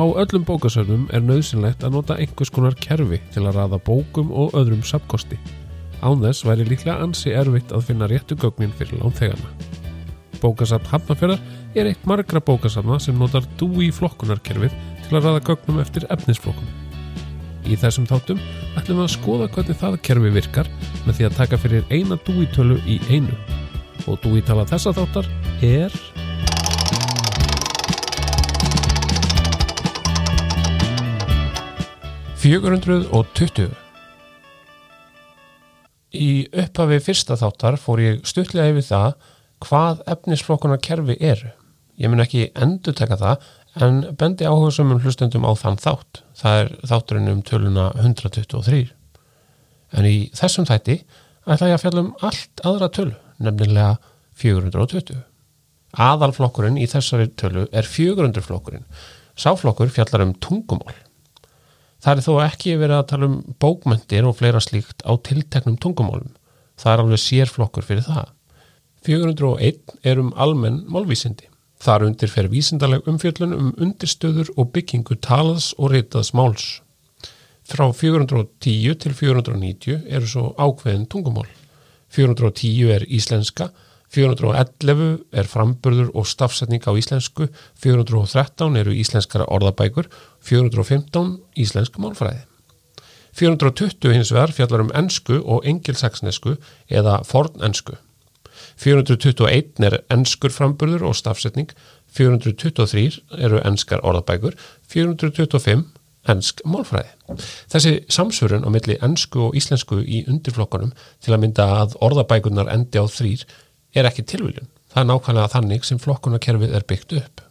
Á öllum bókasöfnum er nöðsynlegt að nota einhvers konar kerfi til að raða bókum og öðrum sapkosti. Án þess væri líklega ansi erfitt að finna réttu gögnin fyrir lánþegarna. Bókasafn Hafnarfjörðar er eitt margra bókasafna sem notar DUI flokkunarkerfið til að raða gögnum eftir efnisflokkum. Í þessum þáttum ætlum við að skoða hvernig það kerfi virkar með því að taka fyrir eina DUI tölu í einu. Og DUI tala þessa þáttar er... 420 Í upphafi fyrsta þáttar fór ég stuttlega yfir það hvað efnisflokkuna kerfi eru. Ég mun ekki endur teka það en bendi áhugaðsumum hlustendum á þann þátt. Það er þátturinn um töluna 123. En í þessum þætti ætla ég að fjalla um allt aðra tölu, nefnilega 420. Aðalflokkurinn í þessari tölu er 400 flokkurinn. Sáflokkur fjallar um tungumál. Það er þó ekki verið að tala um bókmyndir og fleira slíkt á tilteknum tungumálum. Það er alveg sérflokkur fyrir það. 401 er um almenn málvísindi. Þar undir fer vísindaleg umfjöllun um undirstöður og byggingu talaðs og reytaðs máls. Frá 410 til 490 eru svo ákveðin tungumál. 410 er íslenska, 411 er framburður og stafsetning á íslensku, 413 eru íslenskara orðabækur, 415 íslensk málfræði. 420 hins vegar fjallar um ennsku og engilsaksnesku eða fornensku. 421 er ennskur framburður og stafsetning, 423 eru ennskar orðabækur, 425 ennsk málfræði. Þessi samsverun á milli ennsku og íslensku í undirflokkanum til að mynda að orðabækunar endi á þrýr er ekki tilviljun. Það er nákvæmlega þannig sem flokkunarkerfið er byggt upp.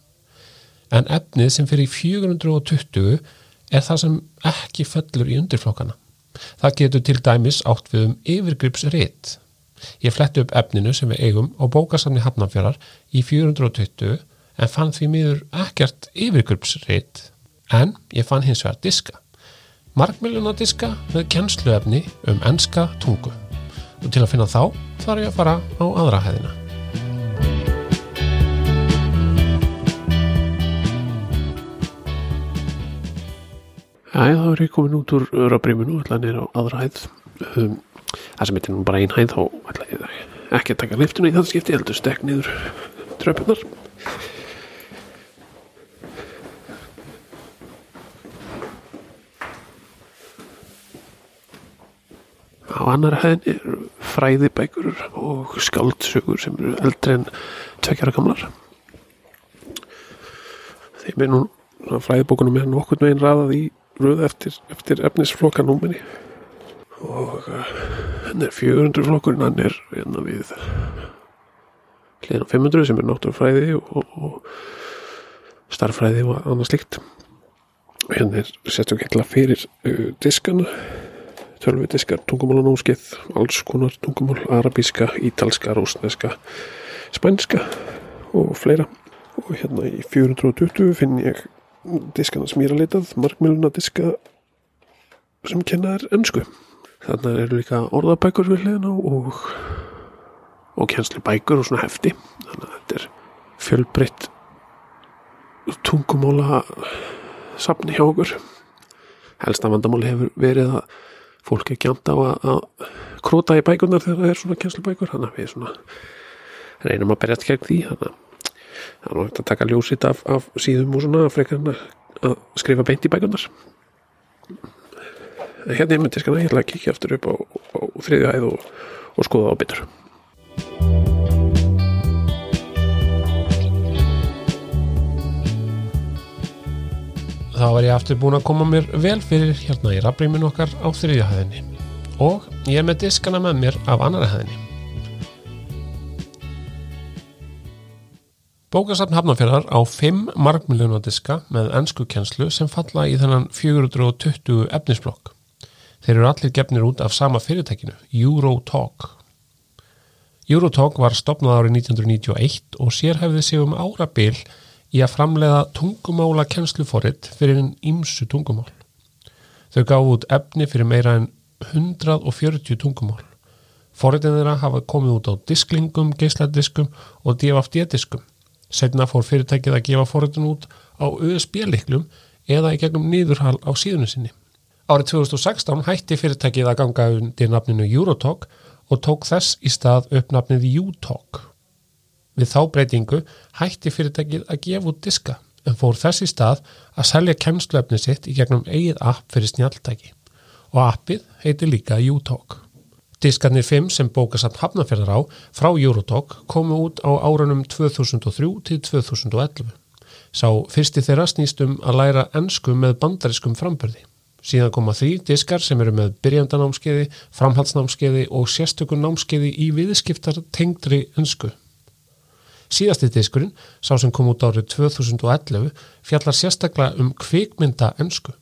En efnið sem fyrir 420 er það sem ekki fellur í undirflokkana. Það getur til dæmis átt við um yfirgripsrit. Ég fletti upp efninu sem við eigum á bókasamni Hafnarfjörðar í 420 en fann því miður ekkert yfirgripsrit en ég fann hins vegar diska. Markmiljuna diska með kennsluefni um enska tungu og til að finna þá þarf ég að fara á aðra hæðina. Æ, þá er ég komin út úr öðrabríminu og ætla nýra á aðra hæð. Um, það sem heitir nú bara ein hæð, þá ætla ég ekki að taka liftuna í það skipti, heldur stekk niður tröpunar. Annar hæðin er fræðibækur og skáldsögur sem eru eldri en tvekjara gamlar. Þeim er nú fræðibókunum er nokkur meginn raðað í röð eftir, eftir efnisflokkanúminni og uh, henn er 400 flokkurinn, hann er hérna við hliðan 500 sem er náttúrfræði og, og, og starffræði og annað slikt. Henn er sérstaklega fyrir uh, diskana tölvidiskar tungumálanómskeið, alls konar tungumál, arabíska, ítalska, rósneska, spænska og fleira. Og hérna í 420 finn ég diskana smýralitað, markmjöluna diska sem kennar ennsku. Þannig eru líka orðabækur við hliðina og, og kjensli bækur og svona hefti. Þannig að þetta er fjölbreytt tungumála safni hjá okkur. Helsta vandamáli hefur verið að fólk er kjant á að, að króta í bækunar þegar það er svona kjenslubækur þannig að við svona reynum að berjast gegn því. Þannig að það er náttúrulega að taka ljósitt af, af síðum og svona frekar að skrifa beint í bækunar hérna ég myndi skana ég ætla að kikja aftur upp á, á þriðju hæð og, og skoða á bitur þá var ég aftur búin að koma mér vel fyrir hérna í rafbríminu okkar á þriðjahæðinni og ég er með diskana með mér af annara hæðinni. Bókasafn Hafnarfjörðar á 5 markmiljóna diska með ennsku kjenslu sem falla í þennan 420 efnisblokk. Þeir eru allir gefnir út af sama fyrirtækinu, Eurotalk. Eurotalk var stopnað árið 1991 og sérhæfði sig um árabil í að framleiða tungumála kennsluforitt fyrir einn ímsu tungumál. Þau gáðu út efni fyrir meira en 140 tungumál. Forritin þeirra hafa komið út á disklingum, geisladiskum og DFD-diskum. Setna fór fyrirtækið að gefa forritin út á USB-liklum eða í gegnum nýðurhal á síðunum sinni. Árið 2016 hætti fyrirtækið að ganga undir nafninu Eurotalk og tók þess í stað upp nafnið U-Talk. Við þá breytingu hætti fyrirtækið að gefa út diska en fór þess í stað að selja kemsluefni sitt í gegnum eigið app fyrir snjaltæki og appið heitir líka U-Talk. Diskarnir 5 sem bókasamt hafnafjörðar á frá Eurotalk komu út á árunum 2003 til 2011. Sá fyrsti þeirra snýstum að læra ennsku með bandariskum frambörði. Síðan koma því diskar sem eru með byrjandanámskeiði, framhaldsnámskeiði og sérstökun námskeiði í viðskiptar tengdri ennsku. Síðasti diskurinn, sá sem kom út árið 2011, fjallar sérstaklega um kvikmynda ennsku.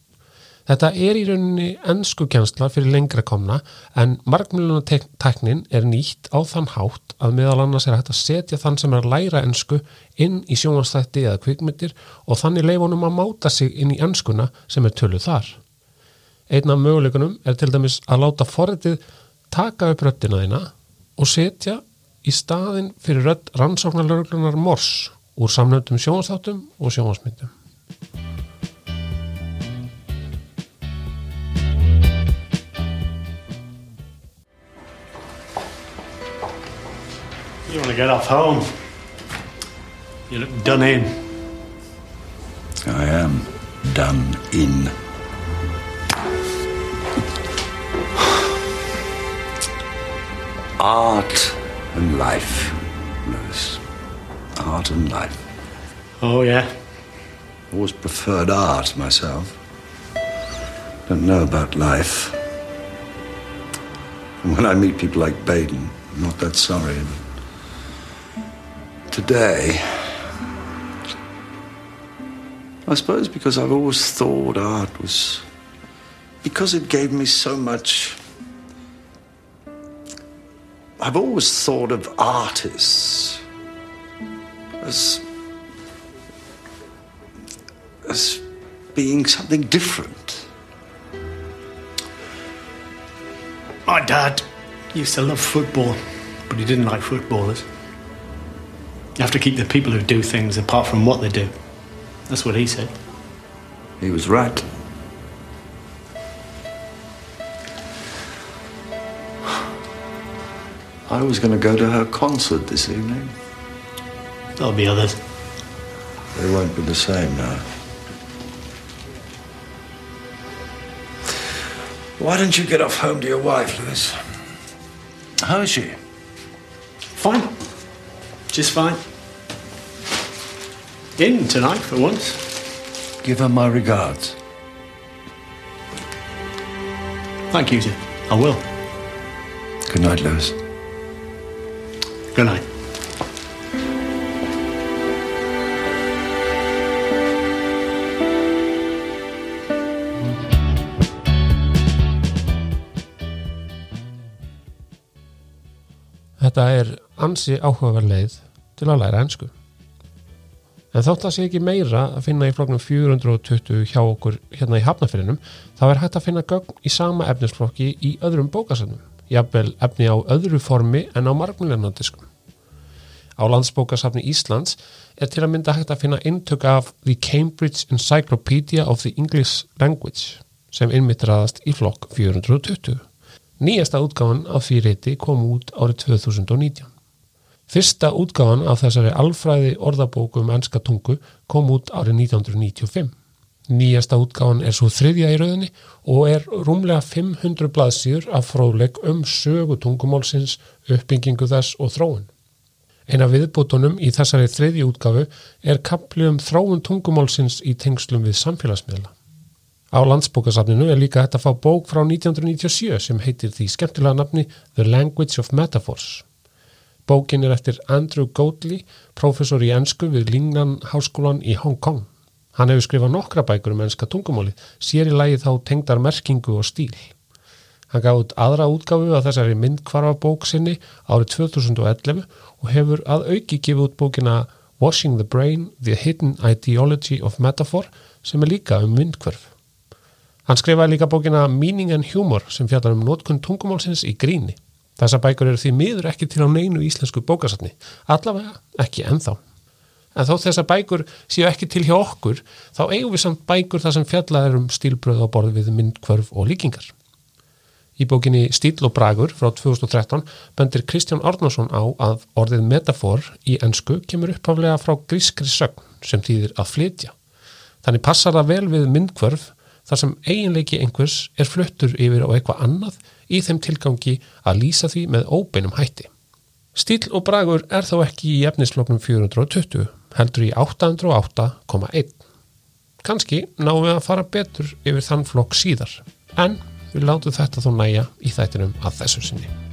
Þetta er í rauninni ennskukjensla fyrir lengra komna en markmjölunarteknin er nýtt á þann hátt að meðal annars er hægt að setja þann sem er að læra ennsku inn í sjónastætti eða kvikmyndir og þannig leifunum að máta sig inn í ennskuna sem er töluð þar. Einn af möguleikunum er til dæmis að láta forritið taka upp röttina þína og setja í staðin fyrir rött rannsóknarlörglunar mors úr samnöndum sjónastáttum og sjónasmyndum. You want to get off home? You look done in. I am done in. Art and life, Lewis. Art and life. Oh, yeah. Always preferred art myself. Don't know about life. And when I meet people like Baden, I'm not that sorry. Today, I suppose because I've always thought art was. Because it gave me so much. I've always thought of artists as. as being something different. My dad used to love football, but he didn't like footballers. You have to keep the people who do things apart from what they do. That's what he said. He was right. I was going to go to her concert this evening. There'll be others. They won't be the same now. Why don't you get off home to your wife, Lewis? How is she? Fine. Just fine. In tonight for once. Give her my regards. Thank you, sir. I will. Good night, Lewis. Good night. Þetta er ansi áhugaverð leið til að læra ennsku. En þótt að sé ekki meira að finna í floknum 420 hjá okkur hérna í hafnafyrinum, þá er hægt að finna gögn í sama efnisflokki í öðrum bókasafnum, jafnvel efni á öðru formi en á margmjölinandiskum. Á landsbókasafni Íslands er til að mynda hægt að finna eintök af The Cambridge Encyclopedia of the English Language sem innmittraðast í flokk 420. Nýjasta útgáfan af því reyti kom út árið 2019. Fyrsta útgáfan af þessari alfræði orðabóku um ennska tungu kom út árið 1995. Nýjasta útgáfan er svo þriðja í rauðinni og er rúmlega 500 blaðsýður af fróðleg um sögu tungumálsins, uppbyggingu þess og þróun. Eina viðbútonum í þessari þriðji útgáfu er kapli um þróun tungumálsins í tengslum við samfélagsmiðla. Á landsbókasafninu er líka hægt að fá bók frá 1997 sem heitir því skemmtilega nafni The Language of Metaphors. Bókin er eftir Andrew Goatley, professor í ennsku við Lingnan Háskólan í Hong Kong. Hann hefur skrifað nokkra bækur um ennska tungumáli, sér í lagi þá tengdar merkingu og stíl. Hann gaf út aðra útgáfu af þessari myndkvarfabók sinni árið 2011 og hefur að auki gefið út bókina Washing the Brain, The Hidden Ideology of Metaphor sem er líka um myndkvarf. Hann skrifaði líka bókina Meaning and Humor sem fjallar um notkun tungumálsins í gríni. Þessa bækur eru því miður ekki til á neinu íslensku bókasatni, allavega ekki ennþá. En þó þess að bækur séu ekki til hjá okkur, þá eigum við samt bækur þar sem fjallað er um stílbröð á borð við myndkvörf og líkingar. Í bókinni Stíl og Bragur frá 2013 bendir Kristján Árnason á að orðið metafor í ennsku kemur upphaflega frá grískri sögn sem þýðir að flytja. Þannig passar það vel við myndkvörf þar sem eiginleiki einhvers er fluttur yfir á eitthvað annað í þeim tilgangi að lýsa því með óbeinum hætti. Stíl og Bragur er þá ekki í efnisfloknum 420, heldur í 808,1. Kanski náum við að fara betur yfir þann flokk síðar, en við látum þetta þó næja í þættinum að þessu sinni.